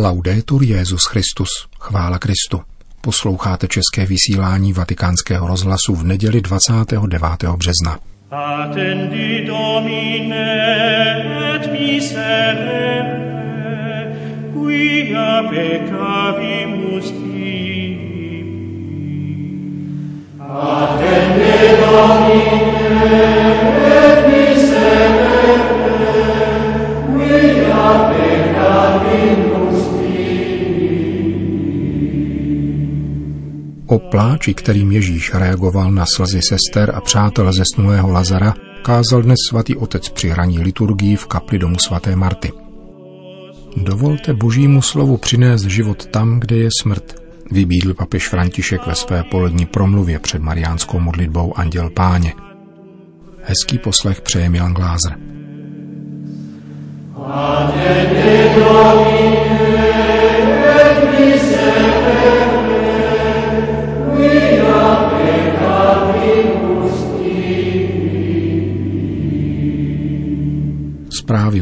Laudetur Jezus Christus, chvála Kristu. Posloucháte české vysílání Vatikánského rozhlasu v neděli 29. března. Attendi Domine et miserere, quia peccavimus Attendi Domine et miserere, pláči, kterým Ježíš reagoval na slzy sester a přátel zesnulého Lazara, kázal dnes svatý otec při hraní liturgii v kapli domu svaté Marty. Dovolte božímu slovu přinést život tam, kde je smrt, vybídl papež František ve své polední promluvě před mariánskou modlitbou Anděl Páně. Hezký poslech přeje Milan Glázer. zprávy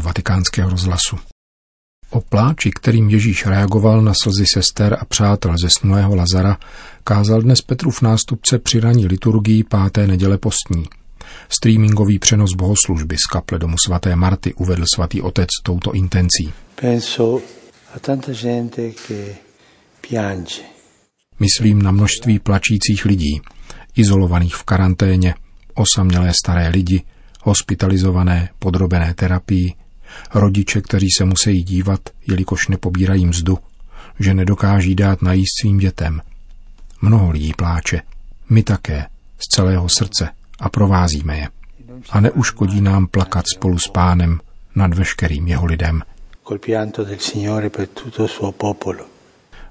vatikánského rozhlasu. O pláči, kterým Ježíš reagoval na slzy sester a přátel zesnulého Lazara, kázal dnes Petrův nástupce při raní liturgii páté neděle postní. Streamingový přenos bohoslužby z kaple domu svaté Marty uvedl svatý otec touto intencí. Penso a tanta gente che piange. Myslím na množství plačících lidí, izolovaných v karanténě, osamělé staré lidi, hospitalizované, podrobené terapii, rodiče, kteří se musí dívat, jelikož nepobírají mzdu, že nedokáží dát najíst svým dětem. Mnoho lidí pláče, my také, z celého srdce a provázíme je. A neuškodí nám plakat spolu s pánem nad veškerým jeho lidem.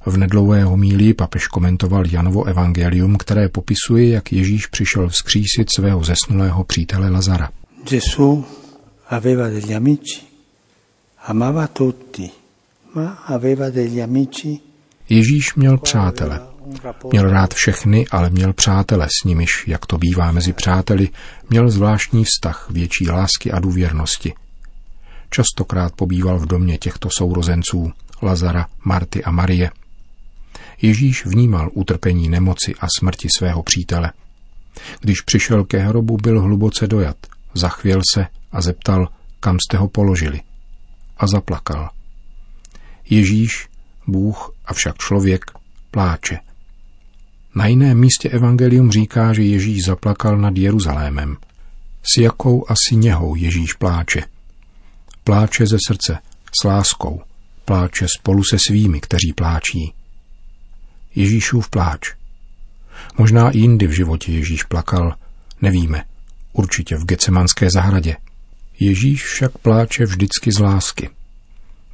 V nedlouhé homílii papež komentoval Janovo evangelium, které popisuje, jak Ježíš přišel vzkřísit svého zesnulého přítele Lazara. Gesù aveva degli amici, amava tutti, ma aveva degli amici. Ježíš měl přátele. Měl rád všechny, ale měl přátele, s nimiž, jak to bývá mezi přáteli, měl zvláštní vztah, větší lásky a důvěrnosti. Častokrát pobýval v domě těchto sourozenců, Lazara, Marty a Marie. Ježíš vnímal utrpení nemoci a smrti svého přítele. Když přišel ke hrobu, byl hluboce dojat – zachvěl se a zeptal, kam jste ho položili. A zaplakal. Ježíš, Bůh a však člověk, pláče. Na jiném místě Evangelium říká, že Ježíš zaplakal nad Jeruzalémem. S jakou asi něhou Ježíš pláče. Pláče ze srdce, s láskou. Pláče spolu se svými, kteří pláčí. Ježíšův pláč. Možná i jindy v životě Ježíš plakal, nevíme – určitě v Gecemanské zahradě. Ježíš však pláče vždycky z lásky.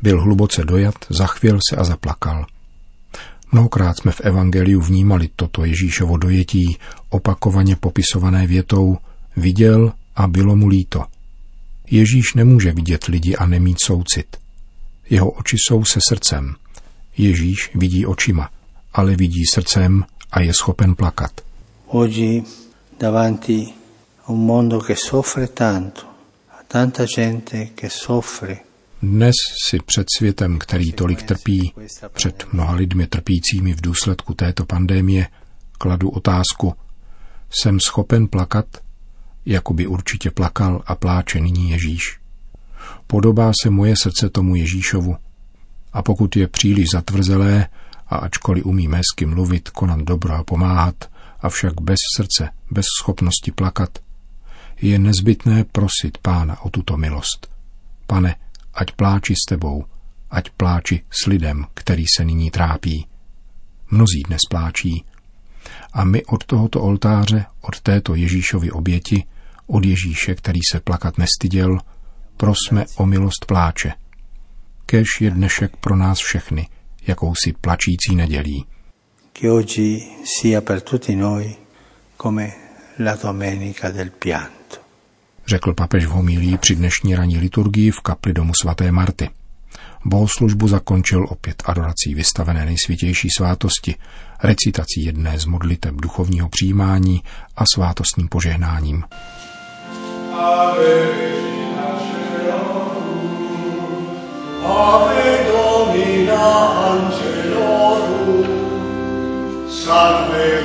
Byl hluboce dojat, zachvěl se a zaplakal. Mnohokrát jsme v Evangeliu vnímali toto Ježíšovo dojetí, opakovaně popisované větou viděl a bylo mu líto. Ježíš nemůže vidět lidi a nemít soucit. Jeho oči jsou se srdcem. Ježíš vidí očima, ale vidí srdcem a je schopen plakat. Oggi davanti un mondo che soffre tanto, Dnes si před světem, který tolik trpí, před mnoha lidmi trpícími v důsledku této pandémie, kladu otázku, jsem schopen plakat, jako by určitě plakal a pláče nyní Ježíš. Podobá se moje srdce tomu Ježíšovu. A pokud je příliš zatvrzelé, a ačkoliv umí hezky mluvit, konat dobro a pomáhat, avšak bez srdce, bez schopnosti plakat, je nezbytné prosit Pána o tuto milost. Pane, ať pláči s tebou, ať pláči s lidem, který se nyní trápí. Mnozí dnes pláčí. A my od tohoto oltáře, od této Ježíšovy oběti, od Ježíše, který se plakat nestyděl, prosme o milost pláče. Kež je dnešek pro nás všechny, jakousi plačící nedělí. Che sia per tutti noi come la domenica del pianto. Řekl papež v homilí při dnešní ranní liturgii v kapli domu svaté Marty. Bohoslužbu zakončil opět adorací vystavené nejsvětější svátosti, recitací jedné z modliteb duchovního přijímání a svátostním požehnáním. Ave, Ave Domina Angelorum, Salve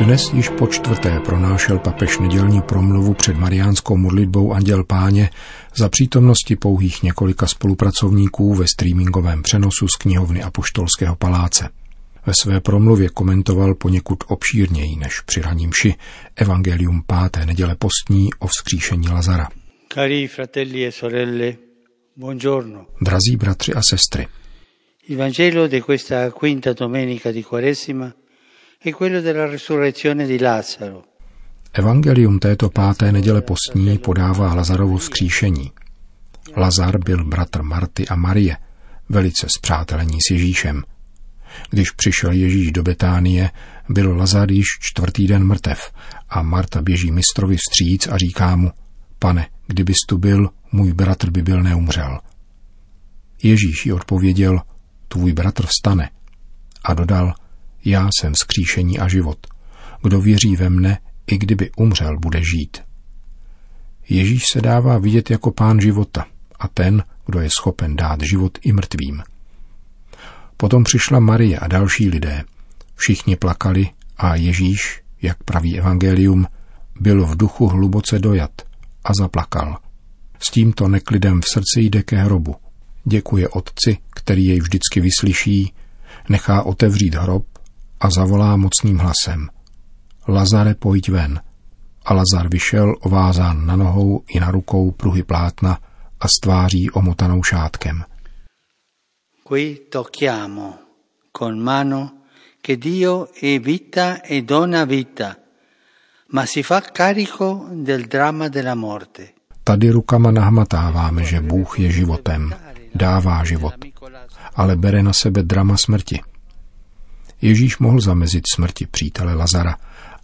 dnes již po čtvrté pronášel papež nedělní promluvu před mariánskou modlitbou Anděl Páně za přítomnosti pouhých několika spolupracovníků ve streamingovém přenosu z knihovny Apoštolského paláce. Ve své promluvě komentoval poněkud obšírněji než při raním ši Evangelium páté neděle postní o vzkříšení Lazara. Cari fratelli e sorelle, buongiorno. Drazí bratři a sestry, Il Vangelo di questa quinta domenica di Quaresima è quello della resurrezione di Lazzaro. Evangelium této páté neděle postní podává Lazarovo vzkříšení. Lazar byl bratr Marty a Marie, velice zpřátelení s Ježíšem. Když přišel Ježíš do Betánie, byl Lazar již čtvrtý den mrtev a Marta běží mistrovi vstříc a říká mu, pane, kdybys tu byl, můj bratr by byl neumřel. Ježíš jí odpověděl, tvůj bratr vstane. A dodal, já jsem skříšení a život. Kdo věří ve mne, i kdyby umřel, bude žít. Ježíš se dává vidět jako pán života a ten, kdo je schopen dát život i mrtvým. Potom přišla Marie a další lidé. Všichni plakali a Ježíš, jak praví evangelium, byl v duchu hluboce dojat a zaplakal. S tímto neklidem v srdci jde ke hrobu. Děkuje otci, který jej vždycky vyslyší, nechá otevřít hrob a zavolá mocným hlasem. Lazare, pojď ven. A Lazar vyšel ovázán na nohou i na rukou pruhy plátna a s tváří omotanou šátkem. Qui tocchiamo con mano che Dio è vita e dona vita, ma si fa carico del dramma della morte. Tady rukama nahmatáváme, že Bůh je životem, dává život, ale bere na sebe drama smrti. Ježíš mohl zamezit smrti přítele Lazara,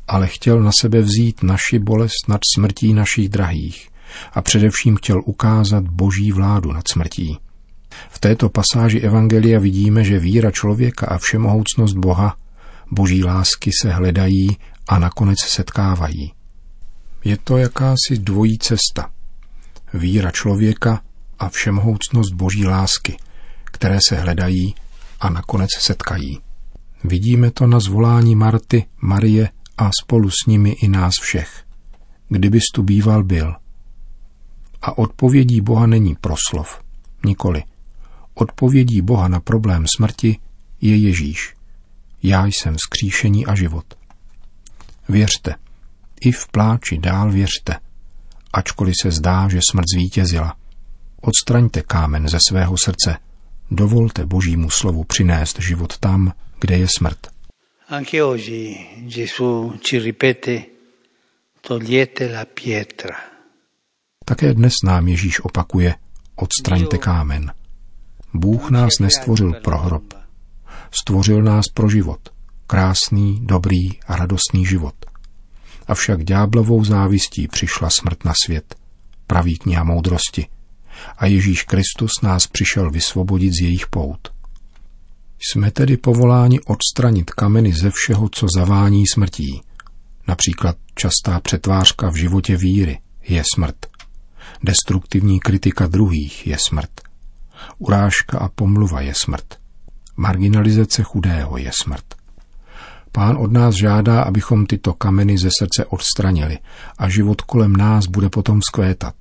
ale chtěl na sebe vzít naši bolest nad smrtí našich drahých a především chtěl ukázat boží vládu nad smrtí. V této pasáži Evangelia vidíme, že víra člověka a všemohoucnost Boha, boží lásky se hledají a nakonec setkávají. Je to jakási dvojí cesta. Víra člověka a všemohoucnost boží lásky, které se hledají a nakonec setkají. Vidíme to na zvolání Marty, Marie a spolu s nimi i nás všech. Kdybys tu býval byl. A odpovědí Boha není proslov. Nikoli. Odpovědí Boha na problém smrti je Ježíš. Já jsem skříšení a život. Věřte. I v pláči dál věřte. Ačkoliv se zdá, že smrt zvítězila. Odstraňte kámen ze svého srdce. Dovolte božímu slovu přinést život tam, kde je smrt. Anche oggi Gesù ci ripete, togliete la pietra. Také dnes nám Ježíš opakuje, odstraňte kámen. Bůh nás nestvořil pro hrob. Stvořil nás pro život. Krásný, dobrý a radostný život. Avšak ďáblovou závistí přišla smrt na svět, praví kniha moudrosti. A Ježíš Kristus nás přišel vysvobodit z jejich pout. Jsme tedy povoláni odstranit kameny ze všeho, co zavání smrtí. Například častá přetvářka v životě víry je smrt. Destruktivní kritika druhých je smrt. Urážka a pomluva je smrt. Marginalizace chudého je smrt. Pán od nás žádá, abychom tyto kameny ze srdce odstranili a život kolem nás bude potom skvétat.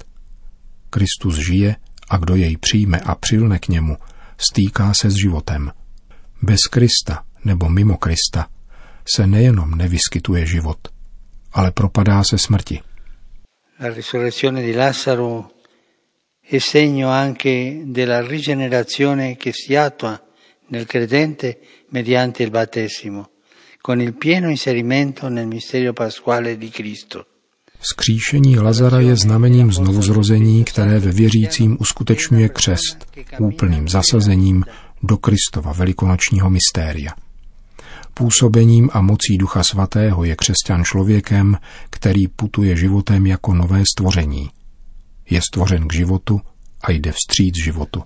Kristus žije a kdo jej přijme a přilne k němu, stýká se s životem – bez Krista nebo mimo Krista se nejenom nevyskytuje život, ale propadá se smrti. La risurrezione di è segno anche della rigenerazione che si attua nel credente mediante il battesimo, con il pieno inserimento nel mistero pasquale di Cristo. Skříšení Lazara je znamením znovuzrození, které ve věřícím uskutečňuje křest, úplným zasazením do Kristova velikonočního mystéria. Působením a mocí Ducha Svatého je křesťan člověkem, který putuje životem jako nové stvoření. Je stvořen k životu a jde vstříc životu.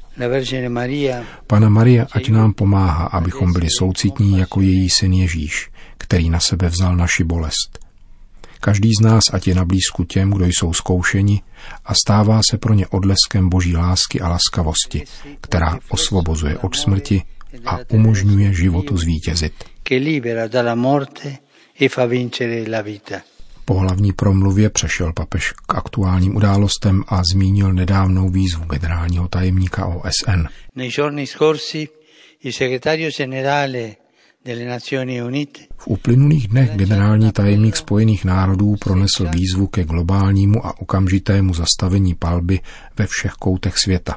Pana Maria, ať nám pomáhá, abychom byli soucitní jako její syn Ježíš, který na sebe vzal naši bolest. Každý z nás, ať je na blízku těm, kdo jsou zkoušeni a stává se pro ně odleskem boží lásky a laskavosti, která osvobozuje od smrti a umožňuje životu zvítězit. Po hlavní promluvě přešel papež k aktuálním událostem a zmínil nedávnou výzvu generálního tajemníka OSN. V uplynulých dnech generální tajemník Spojených národů pronesl výzvu ke globálnímu a okamžitému zastavení palby ve všech koutech světa,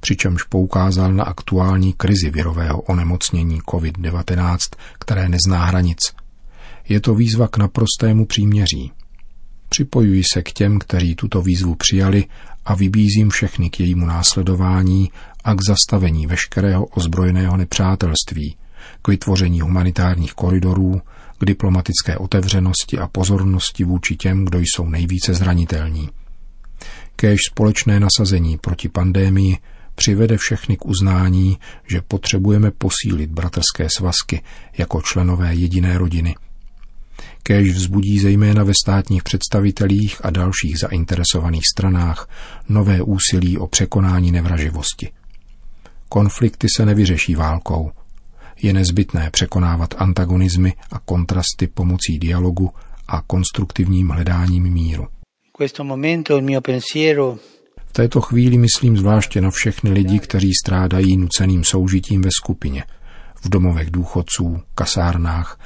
přičemž poukázal na aktuální krizi virového onemocnění COVID-19, které nezná hranic – je to výzva k naprostému příměří. Připojuji se k těm, kteří tuto výzvu přijali a vybízím všechny k jejímu následování a k zastavení veškerého ozbrojeného nepřátelství, k vytvoření humanitárních koridorů, k diplomatické otevřenosti a pozornosti vůči těm, kdo jsou nejvíce zranitelní. Kéž společné nasazení proti pandémii přivede všechny k uznání, že potřebujeme posílit bratrské svazky jako členové jediné rodiny – Kéž vzbudí zejména ve státních představitelích a dalších zainteresovaných stranách nové úsilí o překonání nevraživosti. Konflikty se nevyřeší válkou. Je nezbytné překonávat antagonizmy a kontrasty pomocí dialogu a konstruktivním hledáním míru. V této chvíli myslím zvláště na všechny lidi, kteří strádají nuceným soužitím ve skupině, v domovech důchodců, kasárnách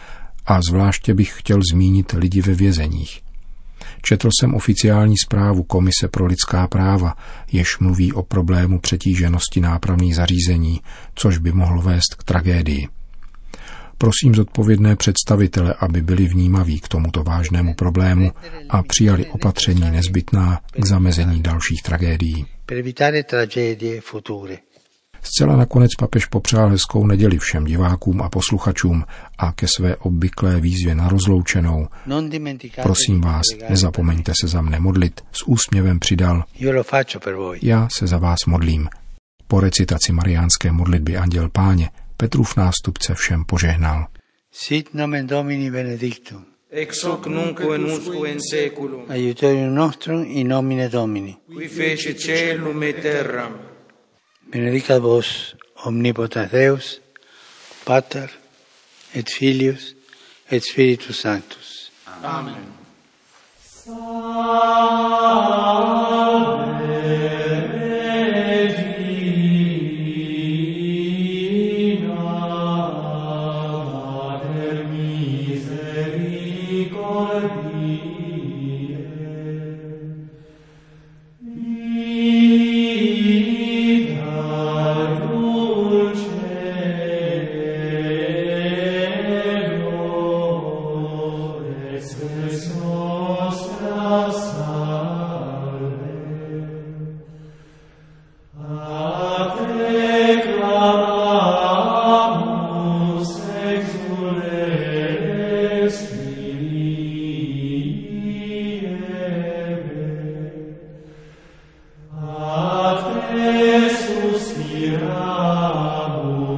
a zvláště bych chtěl zmínit lidi ve vězeních. Četl jsem oficiální zprávu Komise pro lidská práva, jež mluví o problému přetíženosti nápravných zařízení, což by mohlo vést k tragédii. Prosím zodpovědné představitele, aby byli vnímaví k tomuto vážnému problému a přijali opatření nezbytná k zamezení dalších tragédií. Zcela nakonec papež popřál hezkou neděli všem divákům a posluchačům a ke své obvyklé výzvě na rozloučenou. Prosím vás, nezapomeňte se za mne modlit. S úsměvem přidal. Já se za vás modlím. Po recitaci mariánské modlitby Anděl Páně Petrův nástupce všem požehnal. Sit nomen Domini benedictum. Ex hoc nunc in usque in seculum. Aiutorium nostrum in nomine Domini. Qui fece celum et terram benedicat vos omnipotens Deus, Pater, et Filius, et Spiritus Sanctus. Amen. Amen. Iesus iramus.